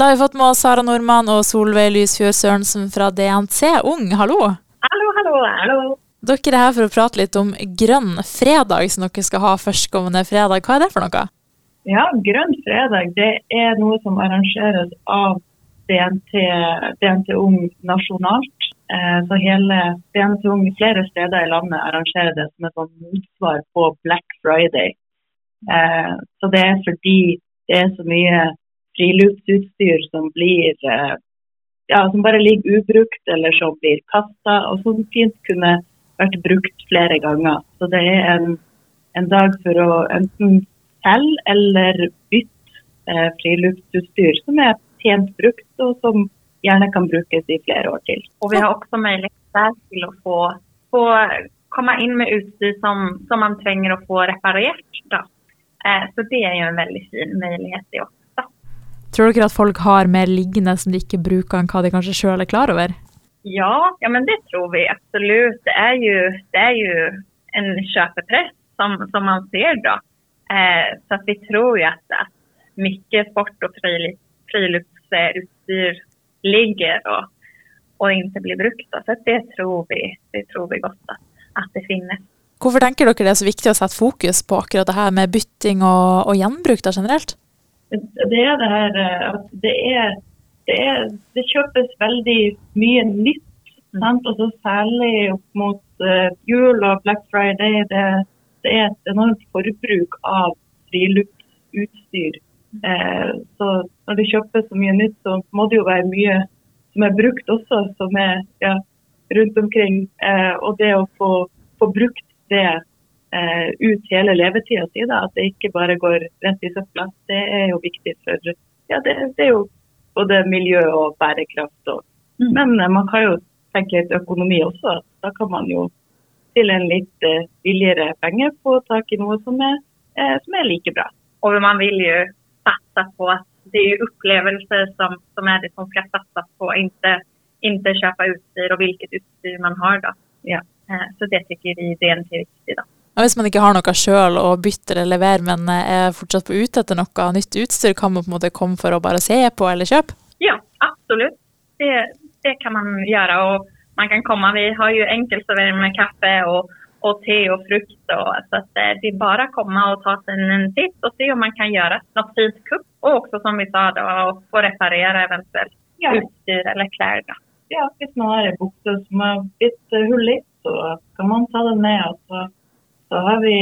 Da har vi fått med oss Sara Nordmann og Solveig Lysfjord Sørensen fra DNC Ung. Hallo. Hallo, hallo, hallo. Dere er her for å prate litt om Grønn fredag, som dere skal ha førstkommende fredag. Hva er det for noe? Ja, Grønn fredag det er noe som arrangeres av DNT, DNT Ung nasjonalt. Eh, så hele DNT Ung flere steder i landet arrangerer det som et motsvar på Black Friday. Eh, så det er fordi det er så mye friluftsutstyr som blir eh, ja, som bare ligger ubrukt eller som blir kasta, og som fint kunne vært brukt flere ganger. Så det er en, en dag for å enten selge eller bytte eh, friluftsutstyr som er pent brukt, og som gjerne kan brukes i flere år til. Og vi har også mulighet til å få, få komme inn med utstyr som, som man trenger å få reparert. Eh, så det er jo en veldig fin mulighet det også. Tror dere at folk har mer liggende som de ikke bruker enn hva de kanskje sjøl er klar over? Ja, ja, men det tror vi absolutt. Det er jo, det er jo en kjøpepress som, som, man ser da. Eh, så vi tror jo at, at mye sport og friluftsutstyr ligger og, og ikke blir brukt. Da. Så det tror vi, det tror vi godt at, at det finnes. Hvorfor tenker dere det er så viktig å sette fokus på akkurat det her med bytting og, og gjenbruk da generelt? Det er det her eh, at det er det, er, det kjøpes veldig mye nytt. Sant? Og særlig opp mot uh, jul og Black Friday. Det, det, er et enormt forbruk av friluftsutstyr. Uh, så når det kjøpes så mye nytt, så må det jo være mye som er brukt også, som er ja, rundt omkring. Uh, og det å få, få brukt det eh, ut hele levetida si, at det ikke bare går rett i søpla, det er jo viktig for ja, det, det er jo både miljø og bærekraft. Og, mm. Men eh, man kan jo tenke litt økonomi også. Da kan man jo til en litt eh, billigere penge få tak i noe som er, eh, som er like bra. Og man vil jo satse på at det er opplevelser som, som, er det som skal satses på, ikke, ikke kjøpe utstyr og hvilket utstyr man har. da. Ja. Eh, så det tykker vi er viktig. da. Hvis man ikke har noe sjøl å bytte eller levere, men eh, er fortsatt på ute etter noe nytt utstyr, kan man på en måte komme for å bare se på eller kjøpe? Ja, absolutt. Det, det kan man gjøre. og man kan komme, Vi har jo enkeltservering med kaffe og, og, te og frukt. Og, så det er bare å komme og ta seg en titt og se om man kan gjøre noe fint kupp. Og også, som vi sa, da, å få reparere eventuelt ja. utstyr eller klær. Da. Ja, hvis man har en bukse som har blitt hull i, så kan man ta den med. Og så, så har vi,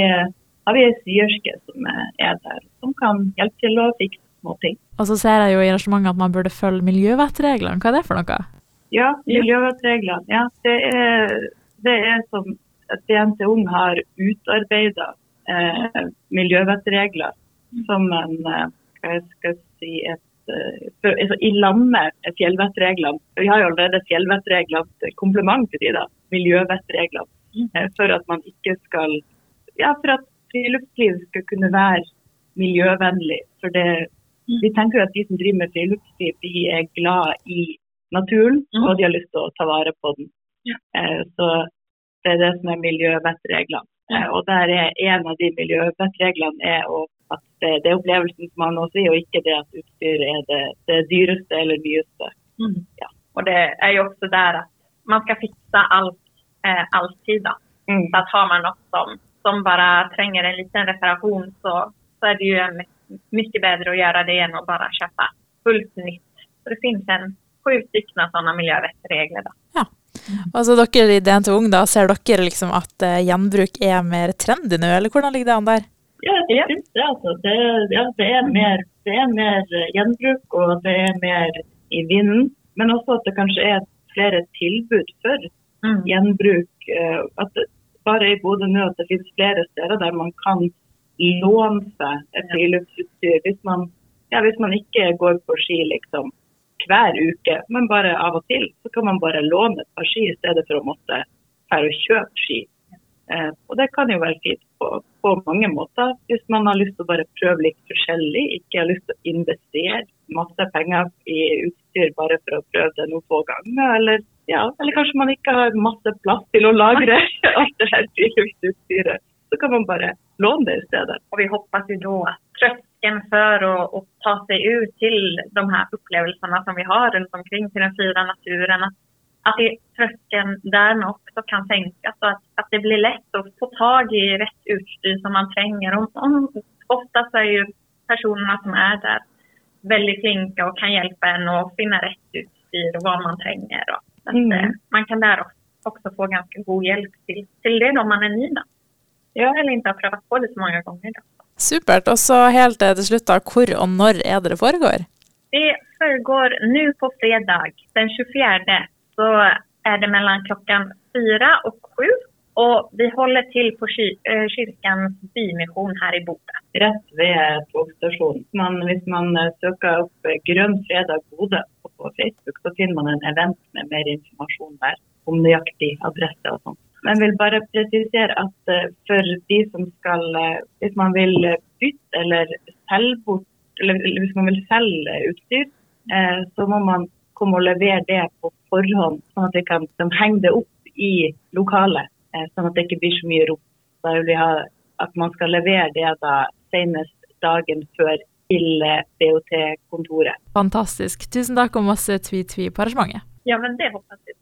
har vi ei syerske som er der, som kan hjelpe til å fikse små ting. Og så ser jeg jo i arrangementet at man burde følge miljøvettreglene. Hva er det for noe? Ja, miljøvettreglene. Ja, det er, det er som Ung har utarbeida eh, miljøvettregler som en eh, hva jeg skal si, et Eh, altså, i landet med fjellvettreglene. Vi har jo allerede fjellvettreglene kompliment til de da, miljøvettreglene. Mm. Eh, for at man ikke skal Ja, for at friluftsliv skal kunne være miljøvennlig. For det, mm. vi tenker jo at de som driver med friluftsliv, de er glad i naturen, mm. og de har lyst til å ta vare på den. Eh, så det er det som er miljøvettreglene. Og der er en av de miljøvettreglene er at det, er opplevelsen som har noe å si, og ikke det at utstyr er det, det dyreste eller nyeste. Mm. Ja. Og det er jo også der at man skal fikse alt eh, alltid. da. Mm. Så har man noe som, som bare trenger en liten reparasjon, så, så, er det jo mye bedre å gjøre det enn å bare kjøpe fullt nytt. Så det finnes en sju stykker sånne miljøvettregler. da. Ja. Altså dere i DNT Ung, da, ser dere liksom at uh, gjenbruk er mer trendy nå, eller hvordan ligger det an der? Ja, jeg syns det. Altså. Det, ja, det, er mer, det, er mer, gjenbruk og det er mer i vinden. Men også at det kanskje er flere tilbud for mm. gjenbruk. Eh, at bare i Bodø nå at det finnes flere steder der man kan låne seg et friluftsutstyr. Hvis man, ja, hvis man ikke går på ski liksom hver uke, men bare av og til, så kan man bare låne et par ski i stedet for å måtte her og kjøpe ski. Eh, og det kan jo være fint på, på, mange måter, hvis man har lyst til å bare prøve litt forskjellig. Ikke har lyst til å investere masse penger i utstyr bare for å prøve det noen få ganger. Eller, ja, eller kanskje man ikke har masse plass til å lagre alt det her friluftsutstyret. Så kan man bare låne det i stedet. Og vi håper jo da at trøkken for å, å ta seg ut til de her opplevelsene som vi har rundt omkring, til den fire naturen. at trøkken det, tröskeln også kan senkes, og at, at, det blir lett å få tag i rett utstyr som man trenger. Om, om, oftast er jo personene som er der, veldig flinke og kan hjelpe en å finne rett utstyr og hva man tränger. Och, att, mm. Eh, man kan där också få ganska god hjelp til, til det om man er ny. Da. Ja, eller ikke har prøvd på det så mange ganger. Da. Supert. Og så helt til slutt, da, hvor og når er det det foregår? Det foregår nå på fredag den 24. Så er det mellom klokken fire og sju. Og vi holder til på eh, Kirkens bymisjon her i Bodø. Rett ved togstasjonen. Hvis man eh, søker opp eh, Grønn fredag Bodø på Facebook, så finner man en event med mer informasjon der om nøyaktig adresse og sånn. Men vil bare presisere at uh, for de som skal uh, Hvis man vil bytte eller selge bort, eller hvis man vil selge utstyr, så må man komme og levere det på forhånd, sånn at vi kan de henge det opp i lokalet. sånn at det ikke blir så mye rop. Da vil vi ha at man skal levere det da senest dagen før til BOT-kontoret. Fantastisk. Tusen takk og masse tvi-tvi på arrangementet. Ja, men det håper jeg.